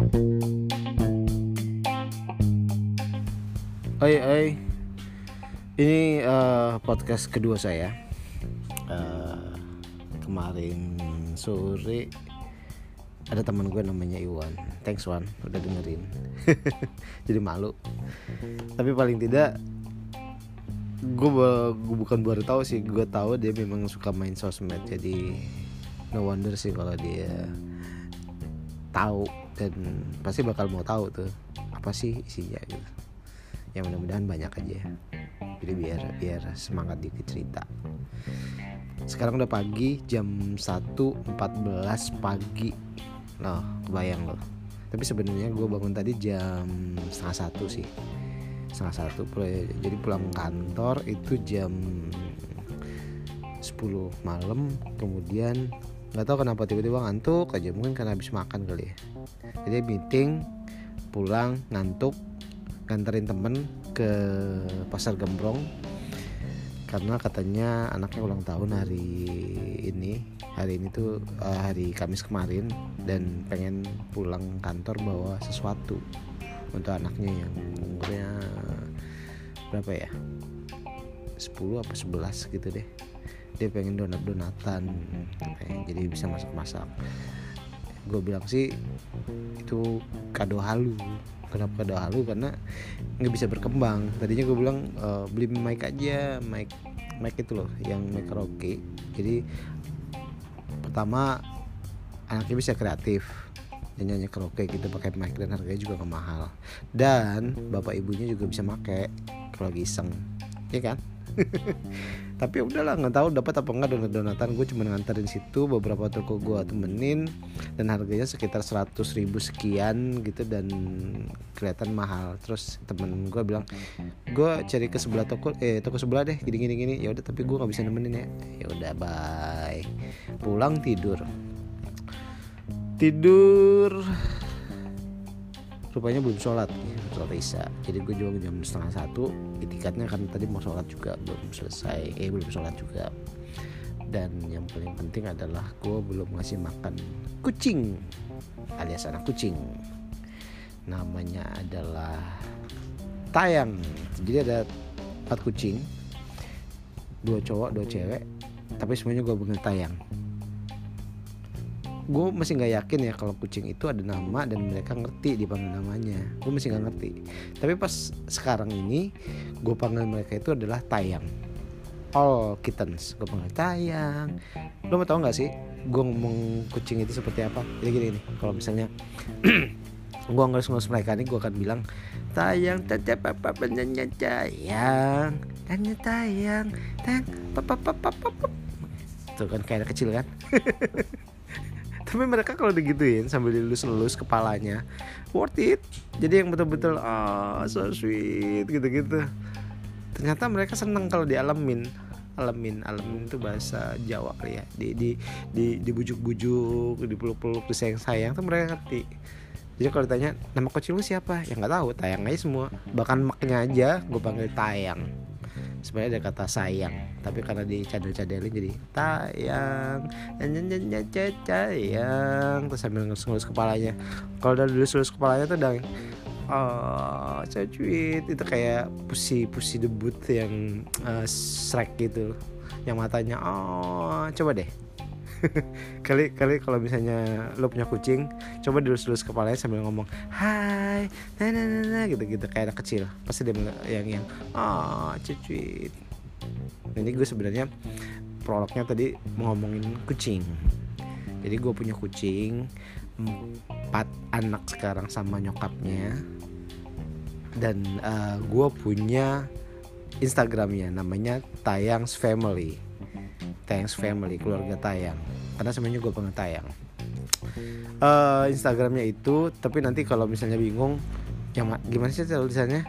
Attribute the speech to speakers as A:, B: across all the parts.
A: Oi, oi. Ini uh, podcast kedua saya. Uh, kemarin sore ada teman gue namanya Iwan. Thanks Wan, udah dengerin. Jadi malu. Tapi paling tidak gue, bukan baru tahu sih, gue tahu dia memang suka main sosmed. Jadi no wonder sih kalau dia tahu dan pasti bakal mau tahu tuh apa sih isinya gitu. Ya mudah-mudahan banyak aja jadi biar biar semangat dikit cerita. Sekarang udah pagi jam 1.14 pagi. Loh kebayang loh. Tapi sebenarnya gue bangun tadi jam setengah satu sih. Setengah satu jadi pulang kantor itu jam 10 malam. Kemudian nggak tahu kenapa tiba-tiba ngantuk aja mungkin karena habis makan kali ya. Jadi meeting pulang ngantuk nganterin temen ke pasar Gembrong. Karena katanya anaknya ulang tahun hari ini. Hari ini tuh uh, hari Kamis kemarin. Dan pengen pulang kantor bawa sesuatu untuk anaknya yang umurnya berapa ya? 10 apa 11 gitu deh dia pengen donat donatan jadi bisa masak masak gue bilang sih itu kado halu. Kenapa kado halu? Karena nggak bisa berkembang. Tadinya gue bilang e, beli mic aja mic mic itu loh yang mic karaoke. Jadi pertama anaknya bisa kreatif. Dan nyanyi karaoke gitu pakai mic dan harganya juga gak mahal. Dan bapak ibunya juga bisa make kalau lagi iseng. Ya kan tapi ya udahlah nggak tahu dapat apa enggak donat donatan. Gue cuma nganterin situ beberapa toko gue temenin. Dan harganya sekitar 100 ribu sekian gitu dan kelihatan mahal. Terus temen gue bilang gue cari ke sebelah toko eh toko sebelah deh gini gini gini. Ya udah tapi gue nggak bisa nemenin ya. Ya udah bye. Pulang tidur. Tidur rupanya belum sholat. Ya, sholat isya. Jadi gue juga jam setengah satu. Itikatnya kan tadi mau sholat juga belum selesai. Eh belum sholat juga. Dan yang paling penting adalah gue belum ngasih makan kucing alias anak kucing. Namanya adalah tayang. Jadi ada empat kucing. Dua cowok dua cewek. Tapi semuanya gue panggil tayang gue masih nggak yakin ya kalau kucing itu ada nama dan mereka ngerti dipanggil namanya. Gue masih nggak ngerti. Tapi pas sekarang ini gue panggil mereka itu adalah tayang. All kittens. Gue panggil tayang. Lo mau tau nggak sih gue ngomong kucing itu seperti apa? Jadi gini nih kalau misalnya gue ngelus-ngelus mereka nih gue akan bilang tayang tetap apa penyanyi tayang. Tanya tayang tayang papa papa papa. Tuh kan kayak kecil kan tapi mereka kalau digituin sambil dilus-lus kepalanya worth it. Jadi yang betul-betul oh so sweet gitu-gitu. Ternyata mereka seneng kalau dialamin. Alamin alamin itu bahasa Jawa kali ya. Di di di dibujuk-bujuk dipeluk-peluk disayang-sayang tuh mereka ngerti. Jadi kalau ditanya nama kucing lu siapa? Ya nggak tahu tayang aja semua. Bahkan maknya aja gue panggil tayang sebenarnya ada kata sayang tapi karena dicadel-cadelin jadi tayang. Sayang terus sambil ngelus-ngelus kepalanya. Kalau udah ngelus-ngelus kepalanya tuh udah oh cacuit itu kayak pusi pusi debut yang uh, Shrek gitu. Yang matanya oh coba deh kali kali kalau misalnya lo punya kucing coba dilus-lus kepalanya sambil ngomong hai nah nah nah, nah gitu gitu kayak anak kecil. Pasti dia yang yang oh cucuit. Ini gue sebenarnya prolognya tadi ngomongin kucing. Jadi gue punya kucing empat anak sekarang sama nyokapnya. Dan uh, gue punya Instagramnya namanya Tayang's Family Thanks Family keluarga Tayang. Karena semuanya gue pengen Tayang. Uh, Instagramnya itu tapi nanti kalau misalnya bingung yang gimana sih tulisannya?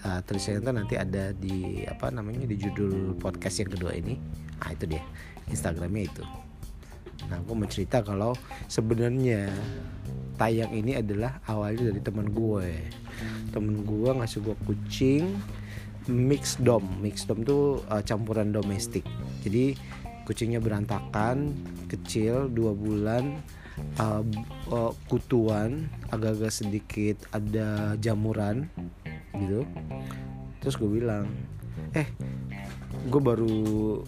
A: Uh, tulisannya itu nanti ada di apa namanya di judul podcast yang kedua ini. Nah itu dia. Instagramnya itu. Nah gue mau cerita kalau sebenarnya tayang ini adalah awalnya dari teman gue temen gue ngasih gue kucing mix dom. Mix dom tuh uh, campuran domestik. Jadi kucingnya berantakan kecil dua bulan uh, uh, kutuan agak-agak sedikit ada jamuran gitu. Terus gue bilang eh gue baru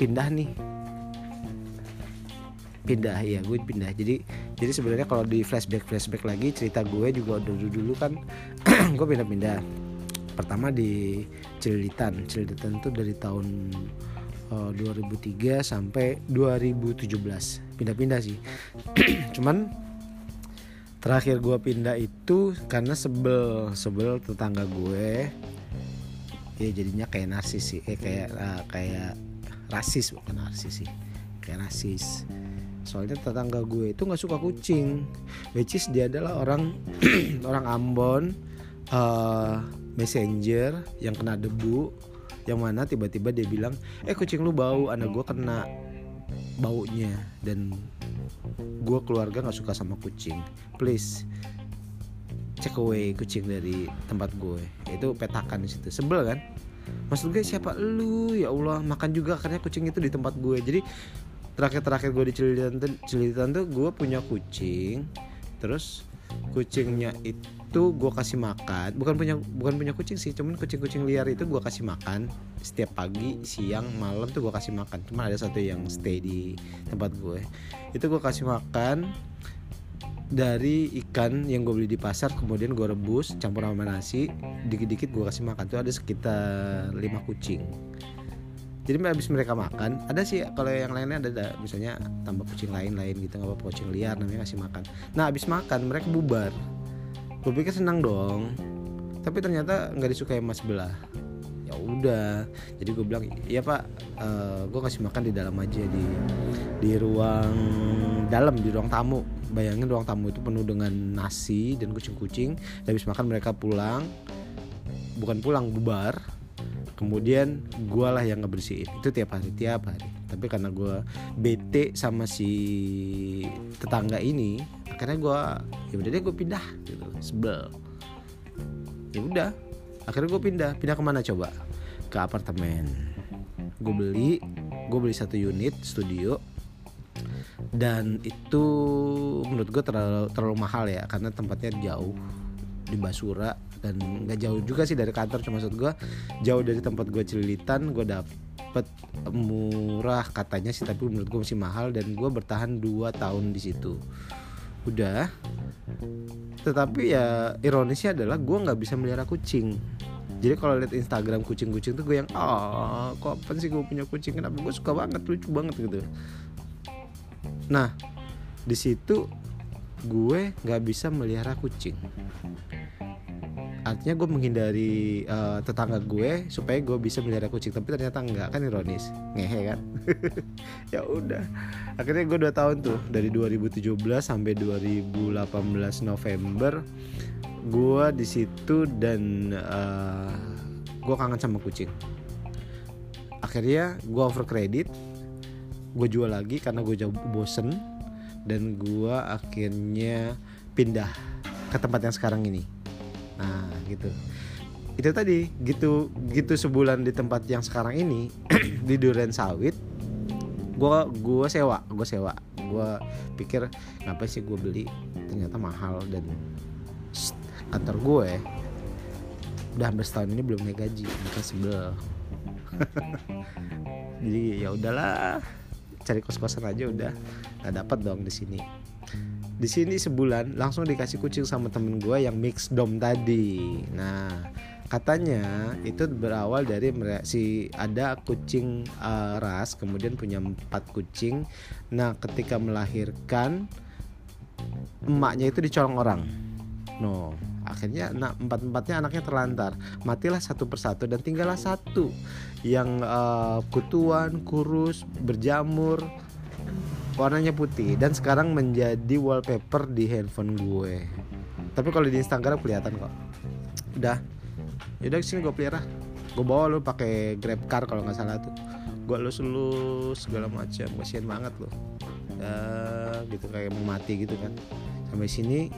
A: pindah nih. Pindah ya gue pindah. Jadi jadi sebenarnya kalau di flashback flashback lagi cerita gue juga dulu dulu kan gue pindah-pindah pertama di Cililitan. Cililitan itu dari tahun uh, eh, 2003 sampai 2017 pindah-pindah sih. Cuman terakhir gue pindah itu karena sebel sebel tetangga gue. Ya jadinya kayak narsis sih. Eh, kayak uh, kayak rasis bukan narsis sih. Kayak rasis. Soalnya tetangga gue itu nggak suka kucing. Which is dia adalah orang orang Ambon. Uh, messenger yang kena debu yang mana tiba-tiba dia bilang eh kucing lu bau anak gue kena baunya. Dan gue keluarga nggak suka sama kucing. Please check away kucing dari tempat gue. Itu petakan di situ. Sebel kan? Maksud gue siapa lu? Ya Allah makan juga karena kucing itu di tempat gue. Jadi terakhir terakhir gue di Cililitan tuh tuh gue punya kucing. Terus kucingnya itu gue kasih makan. Bukan punya bukan punya kucing sih cuman kucing kucing liar itu gue kasih makan. Setiap pagi siang malam tuh gue kasih makan. Cuma ada satu yang stay di tempat gue. Itu gue kasih makan dari ikan yang gue beli di pasar kemudian gue rebus campur sama nasi dikit-dikit gue kasih makan. Tuh ada sekitar lima kucing. Jadi habis mereka makan ada sih kalau yang lainnya ada, ada. Misalnya tambah kucing lain-lain gitu nggak apa kucing liar namanya kasih makan. Nah habis makan mereka bubar gue pikir senang dong. Tapi ternyata nggak disukai mas sebelah ya udah. Jadi gue bilang iya pak. Uh, eh, gue kasih makan di dalam aja di di ruang dalam di ruang tamu. Bayangin ruang tamu itu penuh dengan nasi dan kucing-kucing. Habis makan mereka pulang. Bukan pulang bubar. Kemudian gue lah yang ngebersihin. Itu tiap hari tiap hari. Tapi karena gue bete sama si tetangga ini akhirnya gue ya udah deh gue pindah gitu. Sebel. Ya udah akhirnya gue pindah. Pindah ke mana coba? Ke apartemen. Gue beli gue beli satu unit studio. Dan itu menurut gue terlalu terlalu mahal ya karena tempatnya jauh di Basura. Dan nggak jauh juga sih dari kantor cuma maksud gue jauh dari tempat gue celilitan gue dapet murah katanya sih tapi menurut gue masih mahal. Dan gue bertahan 2 tahun di situ udah. Tetapi ya ironisnya adalah gue nggak bisa melihara kucing. Jadi kalau lihat Instagram kucing-kucing tuh gue yang oh, kok apa sih gue punya kucing? Kenapa? Gue suka banget lucu banget gitu. Nah di situ gue nggak bisa melihara kucing artinya gue menghindari uh, tetangga gue supaya gue bisa melihara kucing tapi ternyata enggak. Kan ironis. Ngehe kan? Ya udah. Akhirnya gue dua tahun tuh dari 2017 sampai 2018 November gue di situ dan uh, eh, gue kangen sama kucing. Akhirnya gue over kredit gue jual lagi karena gue jauh bosen dan gue akhirnya pindah ke tempat yang sekarang ini nah gitu. Itu tadi gitu gitu sebulan di tempat yang sekarang ini di Duren Sawit gue gue sewa gue sewa. Gue pikir ngapain sih gue beli? Ternyata mahal dan kantor gue udah hampir setahun ini belum naik gaji mereka sebel. Jadi ya udahlah cari kos kosan aja udah nggak dapat dong di sini di sini sebulan langsung dikasih kucing sama temen gue yang mix dom tadi. Nah katanya itu berawal dari si ada kucing uh, ras kemudian punya empat kucing. Nah ketika melahirkan emaknya itu dicolong orang. No akhirnya nah, empat empatnya anaknya terlantar. Matilah satu persatu dan tinggallah satu. Yang uh, kutuan kurus berjamur warnanya putih dan sekarang menjadi wallpaper di handphone gue. Tapi kalau di Instagram kelihatan kok. Udah. Yaudah sini gue pelihara. Gue bawa lu pakai grab car kalau nggak salah tuh. Gue lus lus segala macam. Kasian banget loh ya, gitu kayak mau mati gitu kan. Sampai sini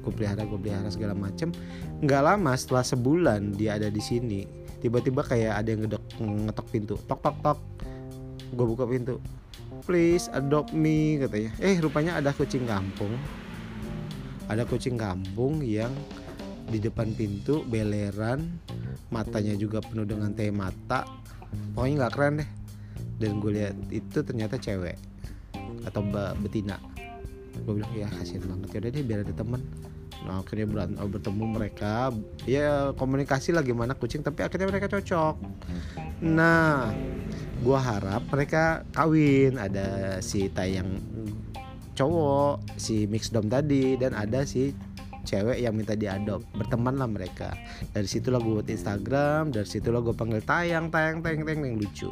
A: gue pelihara gue pelihara segala macem nggak lama setelah sebulan dia ada di sini tiba-tiba kayak ada yang ngedok ngetok pintu. Tok tok tok. Gue buka pintu please adopt me katanya. Eh rupanya ada kucing kampung. Ada kucing kampung yang di depan pintu beleran matanya juga penuh dengan teh mata. Pokoknya nggak keren deh. Dan gue lihat itu ternyata cewek atau mbak betina. Gue bilang ya kasihan banget. Ya deh biar ada temen. Nah akhirnya beran oh, bertemu mereka. Ya komunikasi lah gimana kucing tapi akhirnya mereka cocok. Nah gue harap mereka kawin. Ada si tayang cowok si mix dom tadi dan ada si cewek yang minta diadop. Berteman lah mereka. Dari situlah gue buat Instagram dari situlah gue panggil tayang tayang tayang tayang yang lucu.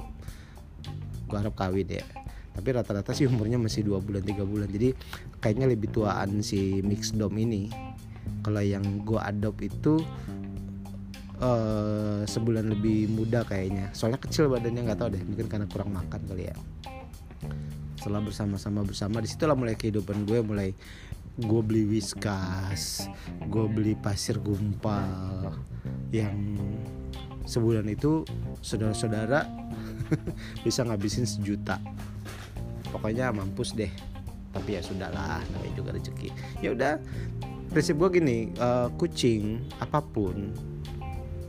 A: Gue harap kawin ya. Tapi rata-rata sih umurnya masih dua bulan tiga bulan. Jadi kayaknya lebih tuaan si mix dom ini. Kalau yang gue adopt itu uh, sebulan lebih muda kayaknya. Soalnya kecil badannya nggak tahu deh mungkin karena kurang makan kali ya. Setelah bersama-sama bersama di situlah mulai kehidupan gue mulai gue beli whiskas gue beli pasir gumpal yang sebulan itu saudara-saudara bisa ngabisin sejuta. Pokoknya mampus deh. Tapi ya sudahlah namanya juga rezeki. Ya udah prinsip gue gini uh, kucing apa pun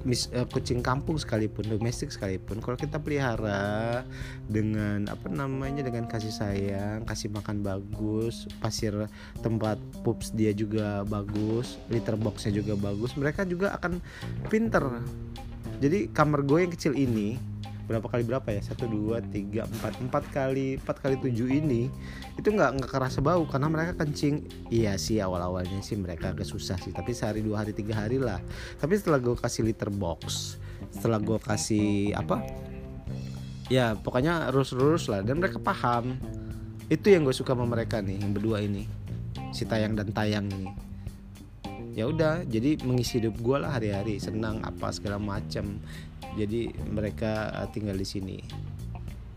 A: mis, uh, kucing kampung sekalipun domestik sekalipun kalau kita pelihara dengan apa namanya dengan kasih sayang kasih makan bagus pasir tempat pups dia juga bagus litter boxnya juga bagus mereka juga akan pinter. Jadi kamar gue yang kecil ini berapa kali berapa ya? Satu dua tiga empat. Empat kali empat kali tujuh ini itu nggak nggak kerasa bau karena mereka kencing. Iya sih awal awalnya sih mereka agak susah sih tapi sehari dua hari tiga hari lah. Tapi setelah gue kasih liter box setelah gue kasih apa? Ya pokoknya rules lah dan mereka paham. Itu yang gue suka sama mereka nih yang berdua ini. Si tayang dan tayang ini ya udah jadi mengisi hidup gue lah hari-hari senang apa segala macam jadi mereka uh, tinggal di sini.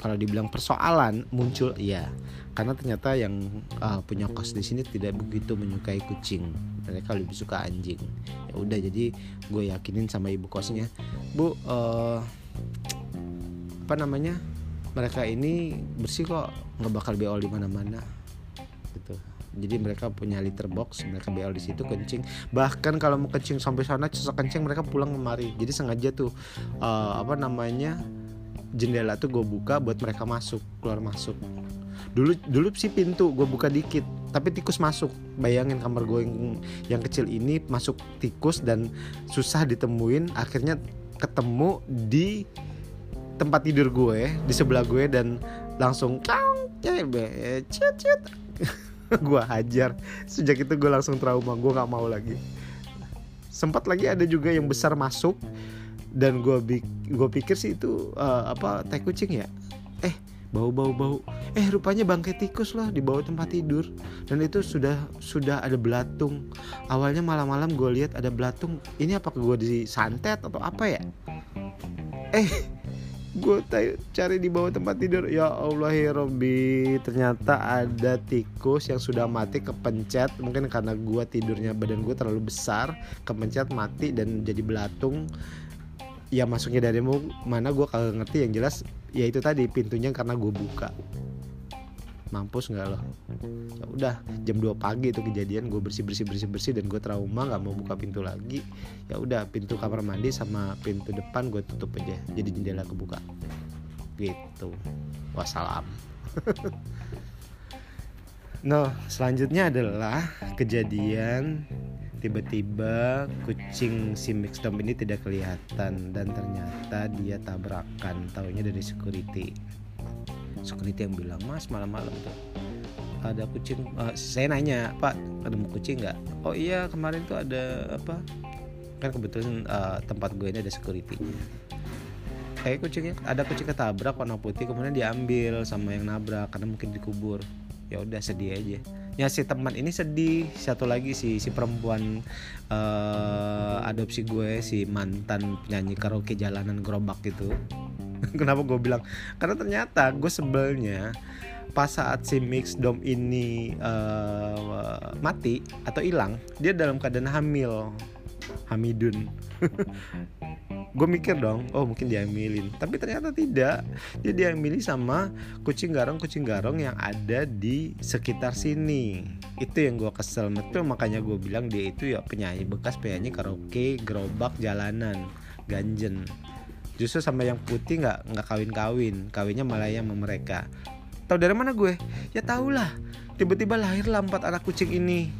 A: Kalau dibilang persoalan muncul ya karena ternyata yang uh, punya kos di sini tidak begitu menyukai kucing. Mereka lebih suka anjing. Ya udah jadi gue yakinin sama ibu kosnya bu uh, apa namanya? Mereka ini bersih kok nggak bakal beol di mana-mana jadi mereka punya liter box mereka BL di situ kencing. Bahkan kalau mau kencing sampai sana sesak kencing mereka pulang kemari. Jadi sengaja tuh uh, apa namanya jendela tuh gue buka buat mereka masuk keluar masuk. Dulu dulu sih pintu gue buka dikit tapi tikus masuk. Bayangin kamar gue yang, yang kecil ini masuk tikus dan susah ditemuin. Akhirnya ketemu di tempat tidur gue di sebelah gue dan langsung cet cet gue hajar. Sejak itu gue langsung trauma gue nggak mau lagi. Sempat lagi ada juga yang besar masuk dan gue gue pikir sih itu uh, apa teh kucing ya? Eh bau bau bau. Eh rupanya bangkai tikus lah di bawah tempat tidur. Dan itu sudah sudah ada belatung. Awalnya malam-malam gue lihat ada belatung. Ini apa gue disantet atau apa ya? Eh gue cari di bawah tempat tidur. Ya Allah ya Robbi ternyata ada tikus yang sudah mati kepencet. Mungkin karena gue tidurnya badan gue terlalu besar kepencet mati dan jadi belatung. Ya masuknya dari mana gue kagak ngerti. Yang jelas ya itu tadi pintunya karena gue buka mampus nggak loh ya udah jam 2 pagi itu kejadian gue bersih bersih bersih bersih dan gue trauma nggak mau buka pintu lagi. Ya udah pintu kamar mandi sama pintu depan gue tutup aja jadi jendela kebuka. Gitu. Wassalam. No selanjutnya adalah kejadian tiba-tiba kucing si mixdom ini tidak kelihatan dan ternyata dia tabrakan taunya dari security security yang bilang mas malam-malam tuh ada kucing. Uh, saya nanya pak ada kucing nggak? Oh iya kemarin tuh ada apa kan kebetulan uh, tempat gue ini ada security. Kayak kucingnya ada kucing ketabrak warna putih kemudian diambil sama yang nabrak karena mungkin dikubur. Ya udah sedih aja. Ya si teman ini sedih. Satu lagi si si perempuan uh, adopsi gue si mantan penyanyi karaoke jalanan gerobak gitu kenapa gue bilang? Karena ternyata gue sebelnya pas saat si mix dom ini uh, mati atau hilang dia dalam keadaan hamil. Hamidun. Gue mikir dong oh mungkin diambilin tapi ternyata tidak. Dia diambil sama kucing garong kucing garong yang ada di sekitar sini. Itu yang gue kesel. Betul makanya gue bilang dia itu ya penyanyi bekas penyanyi karaoke gerobak jalanan ganjen justru sama yang putih nggak nggak kawin kawin kawinnya malah yang sama mereka. Tahu dari mana gue? Ya tau lah. Tiba-tiba lahirlah empat anak kucing ini.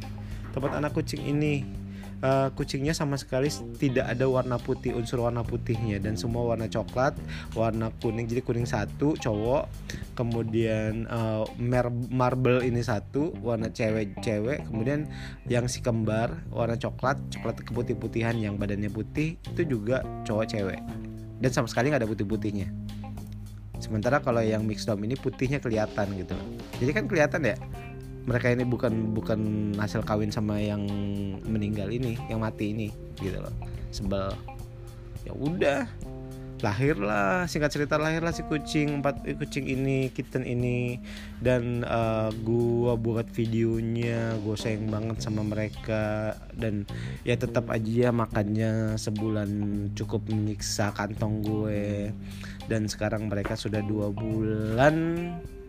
A: Tempat anak kucing ini. Uh, kucingnya sama sekali tidak ada warna putih unsur warna putihnya. Dan semua warna coklat warna kuning. Jadi kuning satu cowok. Kemudian uh, marble ini satu warna cewek-cewek kemudian yang si kembar warna coklat coklat keputih-putihan yang badannya putih. Itu juga cowok cewek dan sama sekali nggak ada putih-putihnya. Sementara kalau yang mixed dom ini putihnya kelihatan gitu. Jadi kan kelihatan ya mereka ini bukan bukan hasil kawin sama yang meninggal ini yang mati ini gitu loh. Sebel. Ya udah lahirlah singkat cerita lahirlah si kucing empat eh, kucing ini kitten ini. Dan uh, gua buat videonya gue sayang banget sama mereka. Dan ya tetap aja makannya sebulan cukup menyiksa kantong gue. Dan sekarang mereka sudah dua bulan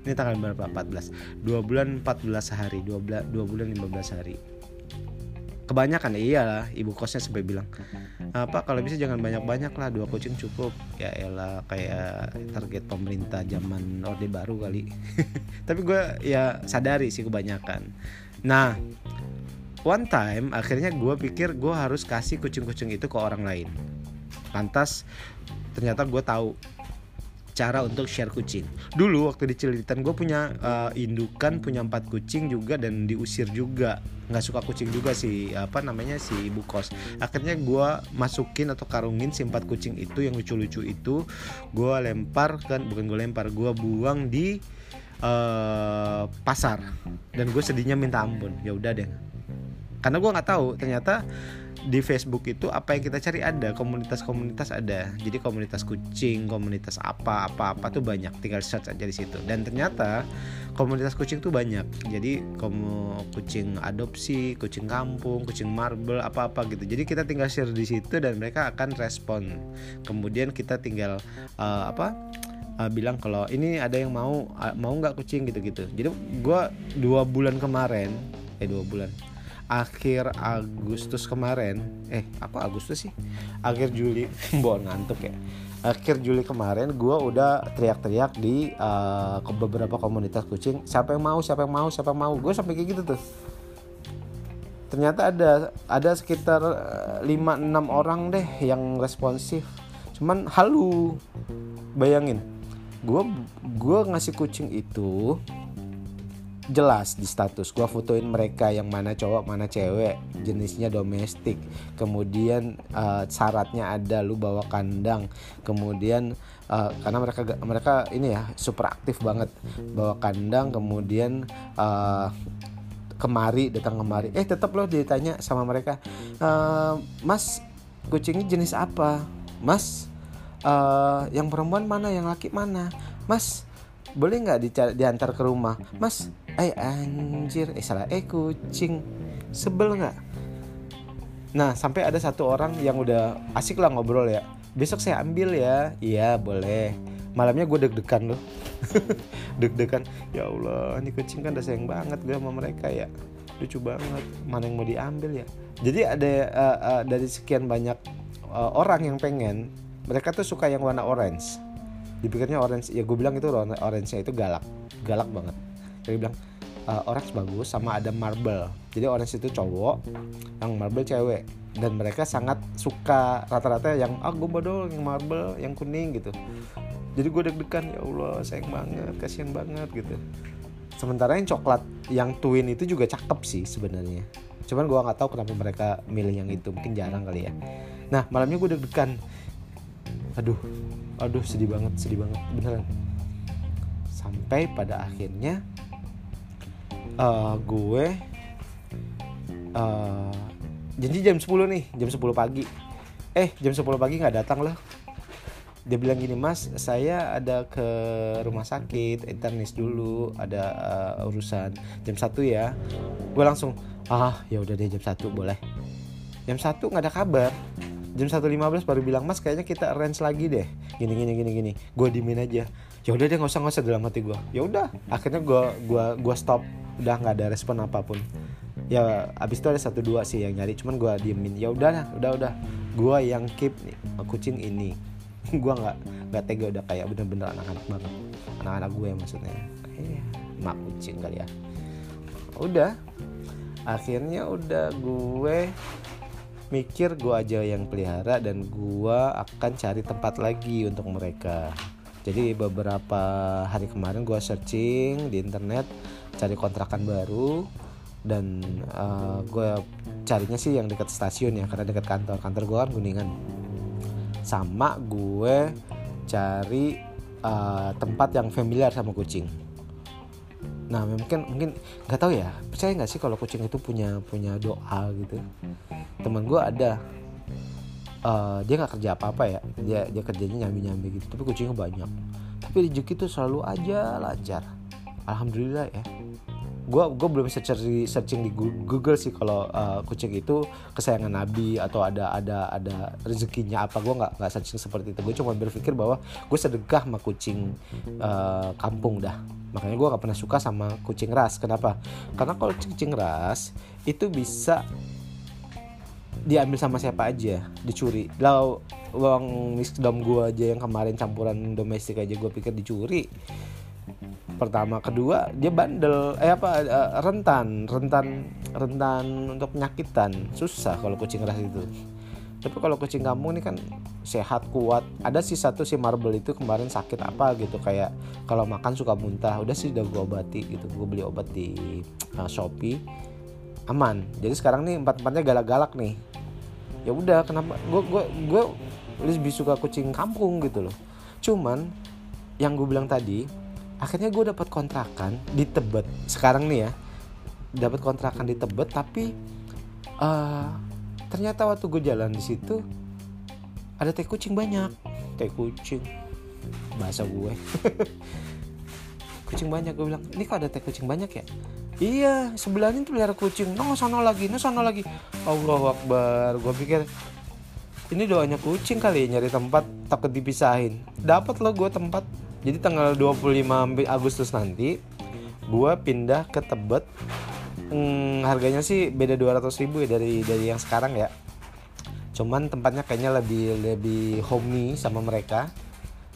A: ini tanggal berapa? 14 dua bulan 14 hari. Dua dua bulan 15 hari kebanyakan ya iyalah ibu kosnya sampai bilang apa kalau bisa jangan banyak-banyak lah dua kucing cukup. Ya elah kayak target pemerintah zaman orde baru kali. Tapi gue ya sadari sih kebanyakan. Nah one time akhirnya gue pikir gue harus kasih kucing-kucing itu ke orang lain. Lantas ternyata gue tahu cara untuk share kucing. Dulu waktu di Cililitan gue punya uh, indukan, punya empat kucing juga dan diusir juga. Nggak suka kucing juga sih apa namanya si ibu kos. Akhirnya gue masukin atau karungin si empat kucing itu yang lucu-lucu itu, gue lempar kan bukan gue lempar, gue buang di uh, pasar. Dan gue sedihnya minta ampun. Ya udah deh. Karena gue nggak tahu ternyata di Facebook itu apa yang kita cari ada komunitas-komunitas ada. Jadi komunitas kucing komunitas apa apa apa tuh banyak. Tinggal search aja di situ. Dan ternyata komunitas kucing tuh banyak. Jadi kamu kucing adopsi kucing kampung kucing marble apa apa gitu. Jadi kita tinggal share di situ dan mereka akan respon. Kemudian kita tinggal uh, apa uh, bilang kalau ini ada yang mau uh, mau nggak kucing gitu gitu jadi gue dua bulan kemarin eh dua bulan akhir Agustus kemarin. Eh apa Agustus sih? Akhir Juli. Bawa ngantuk ya. Akhir Juli kemarin gue udah teriak-teriak di uh, beberapa komunitas kucing siapa yang mau? Siapa yang mau? Siapa yang mau? Gue sampai kayak gitu tuh. Ternyata ada ada sekitar 5-6 eh, orang deh yang responsif. Cuman halu. Bayangin gue gue ngasih kucing itu jelas di status gue fotoin mereka yang mana cowok mana cewek jenisnya domestik. Kemudian uh, syaratnya ada lu bawa kandang. Kemudian uh, karena mereka mereka ini ya super aktif banget. Bawa kandang kemudian uh, kemari datang kemari. Eh tetap lo ditanya sama mereka uh, mas kucingnya jenis apa? Mas uh, yang perempuan mana yang laki mana? Mas boleh nggak diantar ke rumah? Mas eh anjir. Eh salah. Eh kucing. Sebel nggak? Nah sampai ada satu orang yang udah asik lah ngobrol ya. Besok saya ambil ya. Iya boleh. Malamnya gue deg-degan loh. Deg-degan. Ya Allah ini kucing kan udah sayang banget gue sama mereka ya. Lucu banget. Mana yang mau diambil ya? Jadi ada uh, uh, dari sekian banyak uh, orang yang pengen mereka tuh suka yang warna orange. Dipikirnya orange. Ya gue bilang itu orange nya itu galak. Galak banget jadi bilang uh, orange bagus sama ada marble. Jadi orange itu cowok yang marble cewek. Dan mereka sangat suka rata-rata yang ah gue yang marble yang kuning gitu. Jadi gue deg-degan ya Allah sayang banget kasihan banget gitu. Sementara yang coklat yang twin itu juga cakep sih sebenarnya. Cuman gue nggak tahu kenapa mereka milih yang itu mungkin jarang kali ya. Nah malamnya gue deg-degan. Aduh aduh sedih banget sedih banget beneran. Sampai pada akhirnya uh, gue uh, janji jam 10 nih jam 10 pagi. Eh jam 10 pagi nggak datang lah. Dia bilang gini mas saya ada ke rumah sakit internis dulu ada uh, urusan jam satu ya. Gue langsung ah ya udah deh jam satu boleh. Jam satu nggak ada kabar. Jam 1.15 baru bilang mas kayaknya kita arrange lagi deh. Gini gini gini gini. Gue dimin aja. Ya udah deh nggak usah nggak usah dalam hati gue. Ya udah akhirnya gue gua gua stop udah nggak ada respon apa pun. Ya abis itu ada satu dua sih yang nyari cuman gue diemin. Ya udah lah udah udah. Gue yang keep nih, kucing ini. Gue nggak nggak tega udah kayak bener-bener anak-anak banget. Anak-anak gue maksudnya. Eh, mak kucing kali ya. Udah. Akhirnya udah gue mikir gue aja yang pelihara dan gue akan cari tempat lagi untuk mereka jadi beberapa hari kemarin gue searching di internet cari kontrakan baru dan uh, gue carinya sih yang dekat stasiun ya karena dekat kantor. Kantor gue kan kuningan. Sama gue cari uh, tempat yang familiar sama kucing. Nah mungkin mungkin nggak tahu ya percaya nggak sih kalau kucing itu punya punya doa gitu? Teman gue ada uh, dia nggak kerja apa apa ya. Dia dia kerjanya nyambi nyambi gitu. Tapi kucingnya banyak. Tapi rezeki tuh selalu aja lancar. Alhamdulillah ya. Gue gue belum cari searching di Google sih kalau uh, kucing itu kesayangan Nabi atau ada ada ada rezekinya apa. Gue nggak nggak searching seperti itu. Gue cuma berpikir bahwa gue sedekah sama kucing uh, kampung dah. Makanya gue gak pernah suka sama kucing ras. Kenapa? Karena kalau kucing ras itu bisa diambil sama siapa aja dicuri. Lau uang wisdom gue aja yang kemarin campuran domestik aja gue pikir dicuri. Pertama kedua dia bandel eh apa uh, rentan rentan rentan untuk penyakitan susah kalau kucing ras itu. Tapi kalau kucing kampung ini kan sehat kuat. Ada sih satu si marble itu kemarin sakit apa gitu kayak kalau makan suka muntah. Udah sih udah gue obati gitu. Gue beli obat di uh, shopee. Aman. Jadi sekarang nih empat empatnya galak-galak nih ya udah kenapa? Gue gue gue lebih suka kucing kampung gitu loh. Cuman yang gue bilang tadi akhirnya gue dapat kontrakan di Tebet. Sekarang nih ya dapat kontrakan di Tebet tapi uh, ternyata waktu gue jalan di situ ada teh kucing banyak. Teh kucing. Bahasa gue. Kucing banyak gue bilang ini kok ada teh kucing banyak ya iya sebelahnya tuh pelihara kucing. No sono lagi no sono lagi. Allah Akbar. Gue pikir ini doanya kucing kali ya nyari tempat takut dipisahin. Dapat lo gue tempat. Jadi tanggal 25 Agustus nanti gue pindah ke Tebet. Hmm, harganya sih beda 200 ribu ya dari dari yang sekarang ya. Cuman tempatnya kayaknya lebih lebih homey sama mereka.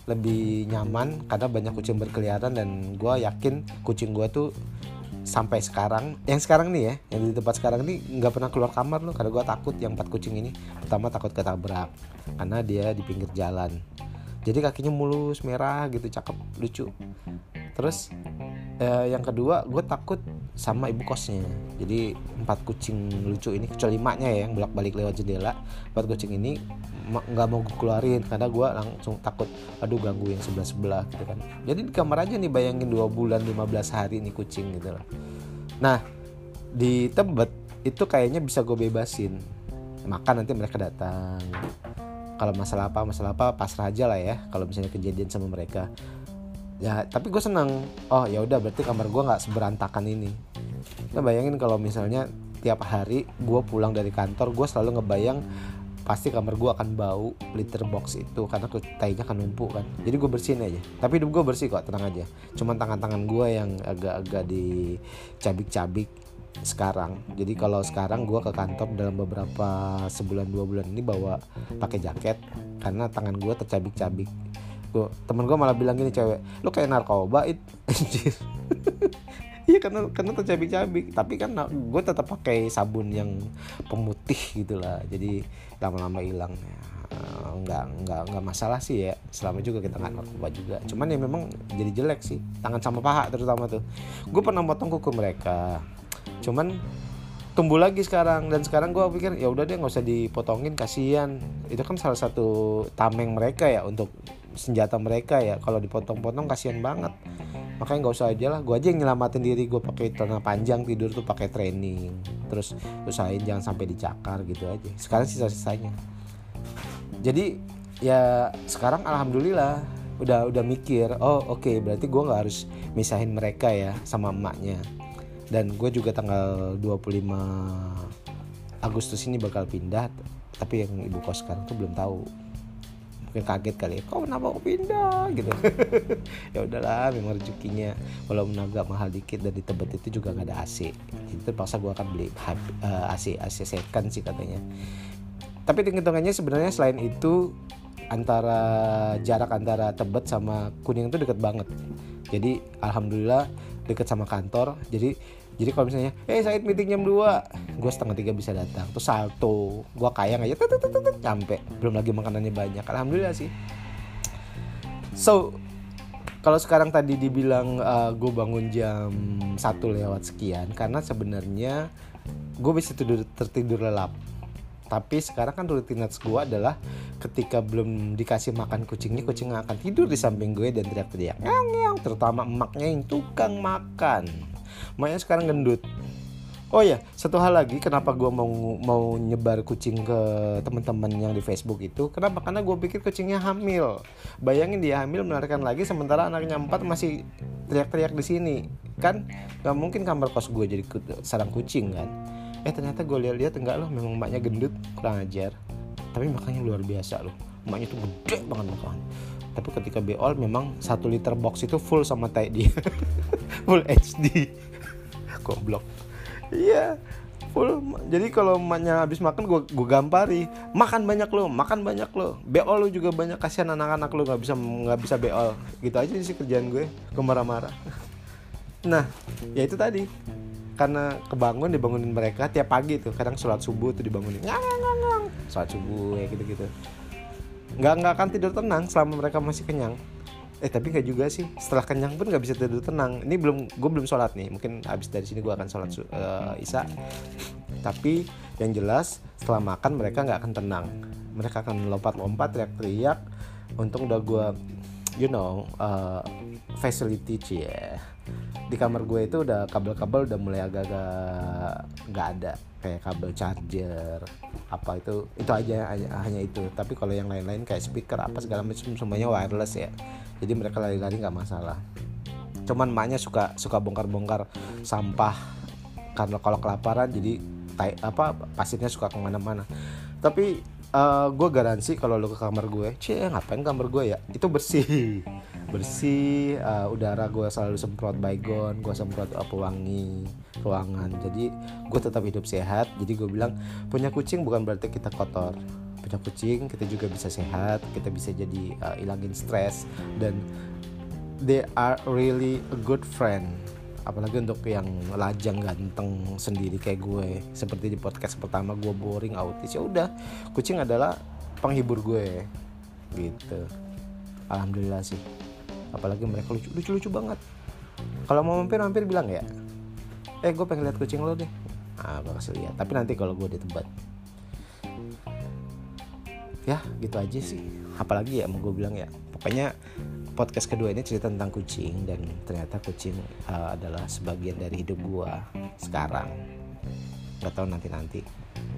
A: Lebih nyaman karena banyak kucing berkeliaran dan gue yakin kucing gue tuh sampai sekarang yang sekarang nih ya yang di tempat sekarang ini nggak pernah keluar kamar loh karena gue takut yang empat kucing ini pertama takut ketabrak karena dia di pinggir jalan. Jadi kakinya mulus merah gitu cakep lucu terus eh, yang kedua gue takut sama ibu kosnya. Jadi empat kucing lucu ini kecuali maknya ya yang bolak balik lewat jendela empat kucing ini nggak mau gue keluarin. Karena gue langsung takut aduh ganggu yang sebelah sebelah gitu kan. Jadi di kamar aja nih bayangin dua bulan 15 hari nih kucing gitu loh nah di tebet itu kayaknya bisa gue bebasin. Makan nanti mereka datang. Kalau masalah apa masalah apa pasrah aja lah ya kalau misalnya kejadian sama mereka ya tapi gue seneng oh ya udah berarti kamar gue nggak seberantakan ini. Nah bayangin kalau misalnya tiap hari gue pulang dari kantor gue selalu ngebayang pasti kamar gue akan bau litter box itu karena tainya kan numpuk kan. Jadi gue bersihin aja. Tapi hidup gue bersih kok tenang aja. Cuman tangan-tangan gue yang agak-agak dicabik-cabik sekarang. Jadi kalau sekarang gue ke kantor dalam beberapa sebulan dua bulan ini bawa pakai jaket karena tangan gue tercabik-cabik gue temen gue malah bilang gini cewek lo kayak narkoba it. Anjir. Iya karena karena tercabik-cabik. Tapi kan gue tetap pakai sabun yang pemutih gitulah jadi lama-lama hilang. Ya nggak nggak nggak masalah sih ya. Selama juga kita nggak narkoba juga. Cuman ya memang jadi jelek sih. Tangan sama paha terutama tuh. Gue pernah potong kuku mereka. Cuman tumbuh lagi sekarang. Dan sekarang gue pikir ya udah deh nggak usah dipotongin kasihan. Itu kan salah satu tameng mereka ya untuk senjata mereka ya. Kalau dipotong-potong kasihan banget. Makanya nggak usah aja lah. Gue aja yang nyelamatin diri gue pakai celana panjang tidur tuh pakai training. Terus usahain jangan sampai dicakar gitu aja. Sekarang sisa-sisanya. Jadi ya sekarang alhamdulillah udah udah mikir oh oke okay, berarti gue nggak harus misahin mereka ya sama emaknya. Dan gue juga tanggal 25 Agustus ini bakal pindah tapi yang ibu kos sekarang tuh belum tahu mungkin kaget kali ya kok kenapa kok pindah? Gitu. Ya udahlah memang rezekinya. Walaupun agak mahal dikit dan di Tebet itu juga gak ada AC itu paksa gue akan beli uh, AC AC second sih katanya. Tapi hitungannya sebenarnya selain itu antara jarak antara Tebet sama Kuning itu deket banget. Jadi alhamdulillah deket sama kantor. Jadi jadi kalau misalnya eh hey, Said meeting jam 2 gue setengah tiga bisa datang. Terus salto. Gue kayang aja tut, tut, tut, sampai belum lagi makanannya banyak. Alhamdulillah sih. So kalau sekarang tadi dibilang uh, gue bangun jam satu lewat sekian karena sebenarnya gue bisa tidur tertidur lelap tapi sekarang kan rutinitas gue adalah ketika belum dikasih makan kucingnya kucing akan tidur di samping gue dan teriak-teriak ngang terutama emaknya yang tukang makan makanya sekarang gendut Oh ya, satu hal lagi kenapa gue mau mau nyebar kucing ke teman-teman yang di Facebook itu, kenapa? Karena gue pikir kucingnya hamil. Bayangin dia hamil melahirkan lagi, sementara anaknya empat masih teriak-teriak di sini, kan? Gak mungkin kamar kos gue jadi sarang kucing kan? Eh ternyata gue lihat-lihat enggak loh, memang emaknya gendut, kurang ajar. Tapi makanya luar biasa loh, emaknya tuh gede banget makanya tapi ketika beol memang satu liter box itu full sama tai dia full HD goblok. Iya full. Jadi kalau emaknya habis makan gue gue gampari. Makan banyak lo makan banyak lo beol lo juga banyak kasihan anak-anak lo nggak bisa nggak bisa beol gitu aja sih kerjaan gue gue marah-marah. Nah ya itu tadi karena kebangun dibangunin mereka tiap pagi tuh. Kadang sholat subuh tuh dibangunin. Ngang ngang ngang sholat subuh ya gitu gitu nggak nggak akan tidur tenang selama mereka masih kenyang. Eh tapi nggak juga sih. Setelah kenyang pun nggak bisa tidur tenang. Ini belum gue belum sholat nih. Mungkin habis dari sini gue akan sholat uh, isya. Tapi yang jelas setelah makan mereka nggak akan tenang. Mereka akan lompat-lompat teriak-teriak. Untung udah gue you know uh, facility ya di kamar gue itu udah kabel-kabel udah mulai agak-agak nggak ada. Kayak kabel charger apa itu itu aja hanya itu. Tapi kalau yang lain-lain kayak speaker apa segala macam semuanya wireless ya. Jadi mereka lari-lari nggak masalah. Cuman maknya suka suka bongkar-bongkar sampah. Karena kalau kelaparan jadi tai, apa pasirnya suka ke mana-mana. Tapi uh, gue garansi kalau lo ke kamar gue cie ngapain kamar gue ya? Itu bersih bersih uh, udara gue selalu semprot baygon gue semprot uh, pewangi ruangan. Jadi gue tetap hidup sehat. Jadi gue bilang punya kucing bukan berarti kita kotor. Punya kucing kita juga bisa sehat kita bisa jadi uh, ilangin stres. Dan they are really a good friend. Apalagi untuk yang lajang ganteng sendiri kayak gue. Seperti di podcast pertama gue boring autis. Ya udah kucing adalah penghibur gue. Gitu. Alhamdulillah sih apalagi mereka lucu lucu lucu banget. Kalau mau mampir mampir bilang ya. Eh gue pengen lihat kucing lo deh. Ah gue kasih lihat. Tapi nanti kalau gue di tempat. Ya gitu aja sih. Apalagi ya mau gue bilang ya. Pokoknya podcast kedua ini cerita tentang kucing dan ternyata kucing uh, adalah sebagian dari hidup gue sekarang. Nggak tahu nanti nanti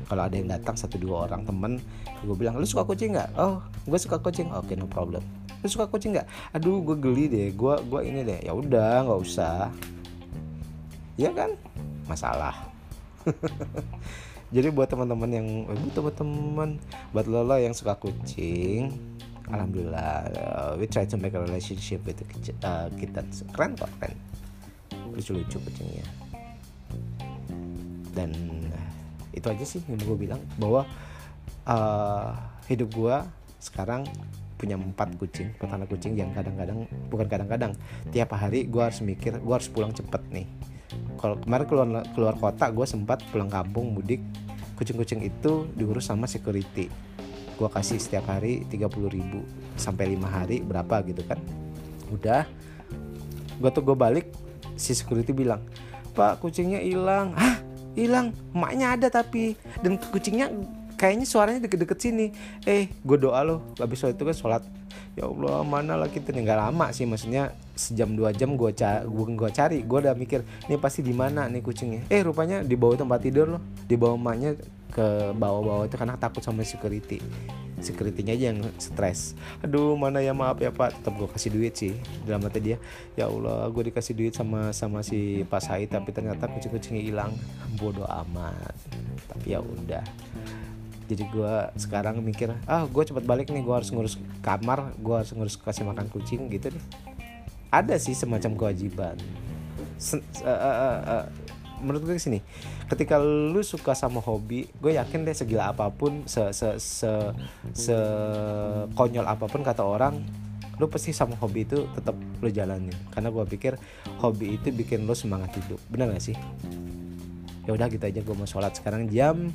A: kalau ada yang datang satu dua orang temen gue bilang lu suka kucing nggak? Oh gue suka kucing. Oke okay, no problem lu suka kucing nggak? Aduh gue geli deh. Gue gue ini deh. Ya udah nggak usah. Ya kan? Masalah. Jadi buat teman-teman yang buat teman-teman buat lo, lo yang suka kucing alhamdulillah uh, we try to make a relationship with uh, kittens keren kok keren. Lucu-lucu kucingnya. Dan itu aja sih yang gue bilang bahwa uh, hidup gue sekarang punya empat kucing empat kucing yang kadang-kadang bukan kadang-kadang tiap hari gue harus mikir gue harus pulang cepet nih. Kalau kemarin keluar keluar kota gue sempat pulang kampung mudik kucing-kucing itu diurus sama security. Gue kasih setiap hari 30 ribu sampai lima hari berapa gitu kan. Udah gue tuh gue balik si security bilang pak kucingnya hilang. Ah hilang? Emaknya ada tapi. Dan kucingnya kayaknya suaranya deket-deket sini. Eh gue doa loh habis itu kan sholat. Ya Allah mana lah kita nggak lama sih maksudnya sejam dua jam gue cari gue cari. Gue udah mikir ini pasti di mana nih kucingnya? Eh rupanya di bawah tempat tidur loh. Di bawah emaknya ke bawah-bawah itu karena takut sama security. Securitynya aja yang stres. Aduh mana ya maaf ya pak. Tetap gue kasih duit sih dalam hati dia. Ya Allah gue dikasih duit sama sama si Pak Said tapi ternyata kucing-kucingnya hilang. Bodoh amat. Tapi ya udah jadi gue sekarang mikir ah gue cepet balik nih gue harus ngurus kamar gue harus ngurus kasih makan kucing gitu deh. Ada sih semacam kewajiban. Sen, uh, uh, uh, uh, menurut gue sini ketika lu suka sama hobi gue yakin deh segila apa pun se se se se konyol apa pun kata orang lu pasti sama hobi itu tetap lu jalanin. Karena gue pikir hobi itu bikin lu semangat hidup. Benar gak sih ya udah gitu aja gue mau sholat. Sekarang jam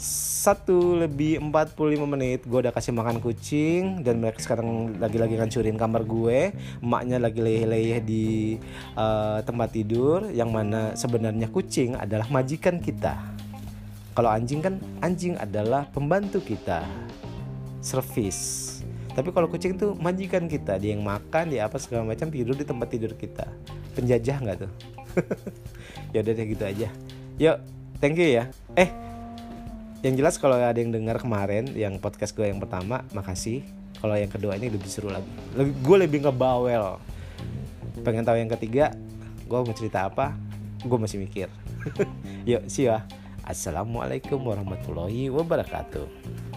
A: satu lebih 45 menit gue udah kasih makan kucing dan mereka sekarang lagi-lagi ngancurin kamar gue. Emaknya lagi leyeh-leyeh di uh, tempat tidur yang mana sebenarnya kucing adalah majikan kita. Kalau anjing kan anjing adalah pembantu kita. Service tapi kalau kucing tuh majikan kita. Dia yang makan dia apa segala macam tidur di tempat tidur kita. Penjajah nggak tuh? Ya udah deh gitu aja yuk thank you ya. Eh yang jelas kalau ada yang dengar kemarin yang podcast gue yang pertama makasih. Kalau yang kedua ini lebih seru lagi. Lebih gue lebih ngebawel. Pengen tahu yang ketiga gue mau cerita apa? Gue masih mikir. Yuk see ya. Assalamualaikum warahmatullahi wabarakatuh